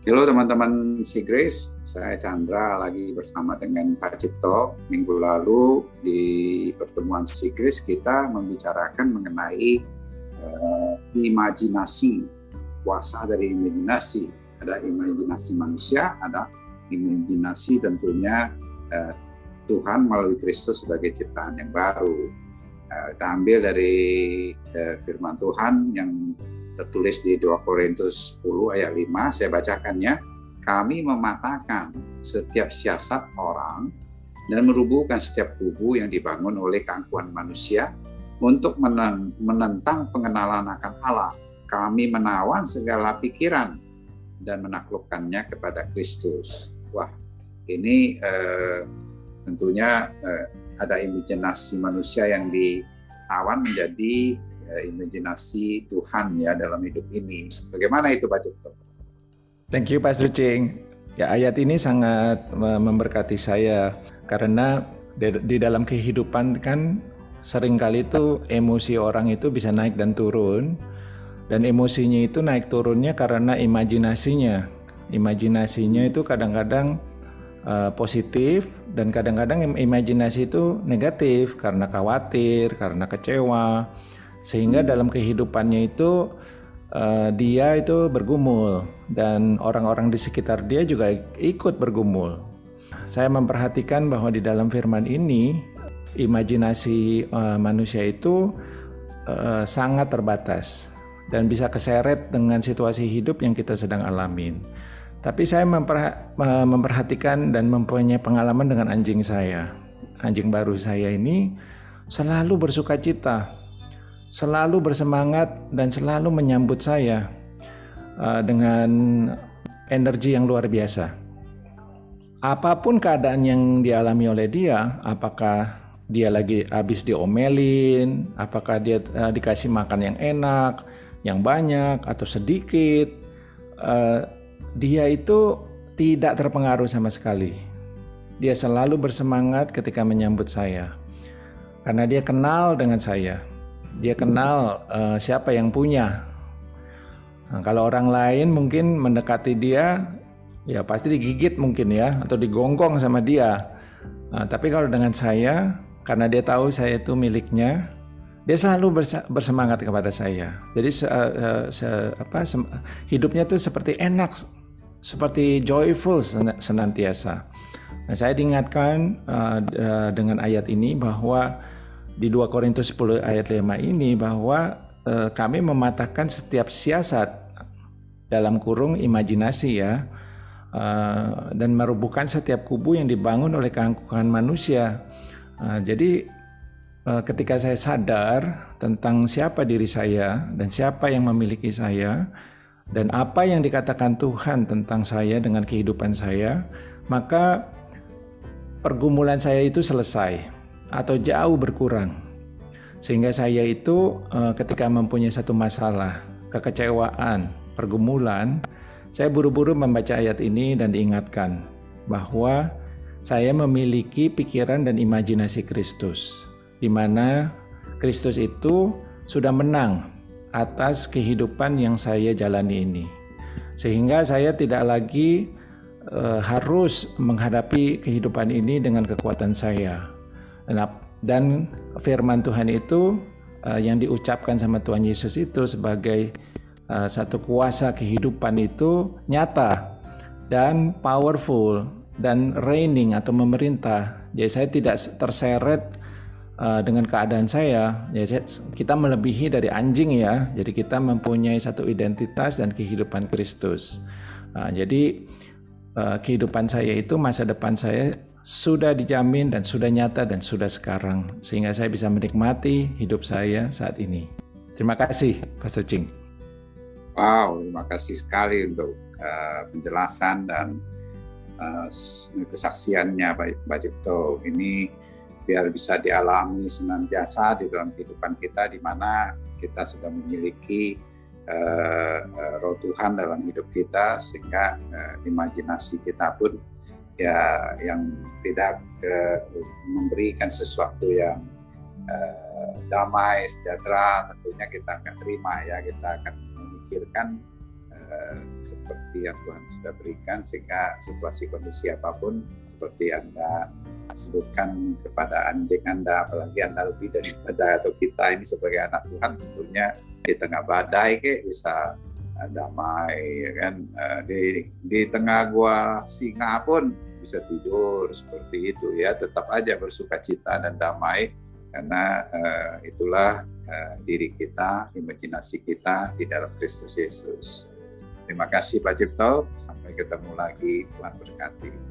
Halo teman-teman si Grace, saya Chandra lagi bersama dengan Pak Cipto. Minggu lalu di pertemuan si Grace kita membicarakan mengenai uh, imajinasi, kuasa dari imajinasi. Ada imajinasi manusia, ada imajinasi tentunya uh, Tuhan melalui Kristus sebagai ciptaan yang baru. Uh, kita ambil dari uh, firman Tuhan yang tertulis di 2 Korintus 10 ayat 5, saya bacakannya. Kami mematahkan setiap siasat orang dan merubuhkan setiap kubu yang dibangun oleh keangkuhan manusia untuk menentang pengenalan akan Allah. Kami menawan segala pikiran dan menaklukkannya kepada Kristus. Wah, ini eh, tentunya eh, ada imajinasi manusia yang ditawan menjadi uh, imajinasi Tuhan ya dalam hidup ini. Bagaimana itu Pak Cipto? Thank you Pak Sucing. Ya ayat ini sangat memberkati saya karena di, dalam kehidupan kan sering kali itu emosi orang itu bisa naik dan turun dan emosinya itu naik turunnya karena imajinasinya. Imajinasinya itu kadang-kadang uh, positif dan kadang-kadang imajinasi itu negatif karena khawatir, karena kecewa, sehingga dalam kehidupannya itu uh, dia itu bergumul dan orang-orang di sekitar dia juga ikut bergumul. Saya memperhatikan bahwa di dalam firman ini imajinasi uh, manusia itu uh, sangat terbatas dan bisa keseret dengan situasi hidup yang kita sedang alamin. Tapi saya memperhatikan dan mempunyai pengalaman dengan anjing saya. Anjing baru saya ini selalu bersuka cita selalu bersemangat dan selalu menyambut saya uh, dengan energi yang luar biasa. Apa pun keadaan yang dialami oleh dia, apakah dia lagi habis diomelin, apakah dia uh, dikasih makan yang enak, yang banyak atau sedikit, uh, dia itu tidak terpengaruh sama sekali. Dia selalu bersemangat ketika menyambut saya, karena dia kenal dengan saya dia kenal uh, siapa yang punya. Nah, kalau orang lain mungkin mendekati dia, ya pasti digigit mungkin ya, atau digonggong sama dia. Nah, tapi kalau dengan saya, karena dia tahu saya itu miliknya, dia selalu bersemangat kepada saya. Jadi se, uh, se, apa, se, hidupnya tuh seperti enak, seperti joyful senantiasa. Nah, saya diingatkan uh, dengan ayat ini bahwa di 2 Korintus 10 ayat 5 ini bahwa e, kami mematahkan setiap siasat dalam kurung imajinasi ya e, dan merubuhkan setiap kubu yang dibangun oleh keangkuhan manusia. E, jadi e, ketika saya sadar tentang siapa diri saya dan siapa yang memiliki saya dan apa yang dikatakan Tuhan tentang saya dengan kehidupan saya, maka pergumulan saya itu selesai atau jauh berkurang. Sehingga saya itu eh, ketika mempunyai satu masalah, kekecewaan, pergumulan, saya buru-buru membaca ayat ini dan diingatkan bahwa saya memiliki pikiran dan imajinasi Kristus, di mana Kristus itu sudah menang atas kehidupan yang saya jalani ini. Sehingga saya tidak lagi uh, harus menghadapi kehidupan ini dengan kekuatan saya, dan firman Tuhan itu uh, yang diucapkan sama Tuhan Yesus itu sebagai uh, satu kuasa kehidupan itu nyata dan powerful dan reigning atau memerintah. Jadi saya tidak terseret uh, dengan keadaan saya. Jadi kita melebihi dari anjing ya. Jadi kita mempunyai satu identitas dan kehidupan Kristus. Uh, jadi uh, kehidupan saya itu masa depan saya sudah dijamin dan sudah nyata dan sudah sekarang sehingga saya bisa menikmati hidup saya saat ini. Terima kasih Pastor Ching. Wow, terima kasih sekali untuk uh, penjelasan dan uh, kesaksiannya Pak Cipto. Ini biar bisa dialami senantiasa di dalam kehidupan kita di mana kita sudah memiliki uh, uh, roh Tuhan dalam hidup kita sehingga uh, imajinasi kita pun ya yang tidak uh, memberikan sesuatu yang uh, damai sejahtera tentunya kita akan terima ya. Kita akan memikirkan eh, seperti yang Tuhan sudah berikan sehingga situasi kondisi apa pun seperti anda sebutkan kepada anjing anda apalagi anda lebih daripada atau kita ini sebagai anak Tuhan tentunya di tengah badai ke bisa eh, damai ya kan eh, di di tengah gua singa pun bisa tidur seperti itu ya tetap aja bersuka cita dan damai karena uh, itulah uh, diri kita, imajinasi kita di dalam Kristus Yesus. Terima kasih Pak Cipto, sampai ketemu lagi, Tuhan berkati.